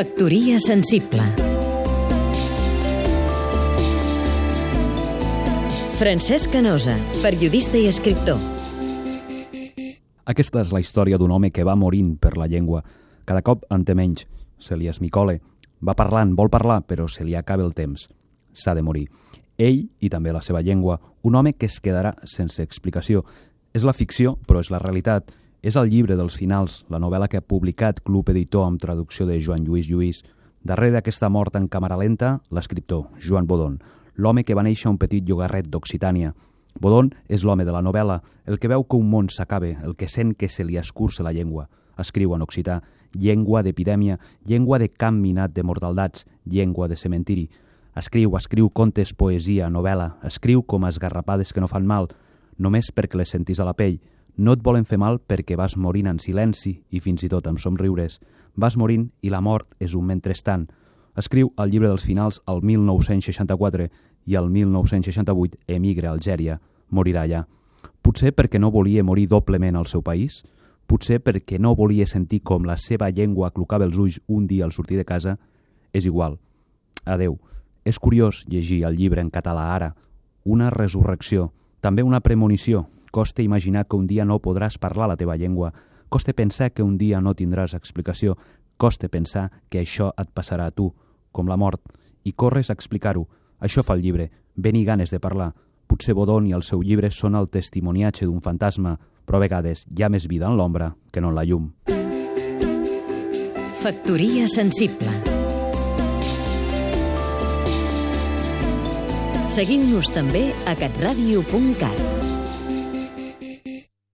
Factoria sensible Francesc Canosa, periodista i escriptor Aquesta és la història d'un home que va morint per la llengua. Cada cop en té menys. Se li esmicole. Va parlant, vol parlar, però se li acaba el temps. S'ha de morir. Ell i també la seva llengua. Un home que es quedarà sense explicació. És la ficció, però és la realitat. És el llibre dels finals, la novel·la que ha publicat Club Editor amb traducció de Joan Lluís Lluís. Darrere d'aquesta mort en càmera lenta, l'escriptor, Joan Bodon, l'home que va néixer a un petit llogarret d'Occitània. Bodon és l'home de la novel·la, el que veu que un món s'acabe, el que sent que se li escurça la llengua. Escriu en occità, llengua d'epidèmia, llengua de camp minat de mortaldats, llengua de cementiri. Escriu, escriu contes, poesia, novel·la, escriu com esgarrapades que no fan mal, només perquè les sentis a la pell, no et volen fer mal perquè vas morint en silenci i fins i tot amb somriures. Vas morint i la mort és un mentrestant. Escriu el llibre dels finals al 1964 i al 1968 emigra a Algèria. Morirà allà. Potser perquè no volia morir doblement al seu país, potser perquè no volia sentir com la seva llengua clocava els ulls un dia al sortir de casa, és igual. Adeu. És curiós llegir el llibre en català ara. Una resurrecció, també una premonició, Costa imaginar que un dia no podràs parlar la teva llengua. Costa pensar que un dia no tindràs explicació. Costa pensar que això et passarà a tu, com la mort, i corres a explicar-ho. Això fa el llibre, i ganes de parlar. Potser Bodon i el seu llibre són el testimoniatge d'un fantasma, però a vegades hi ha més vida en l'ombra que no en la llum. Factoria sensible Seguim-nos també a catradio.cat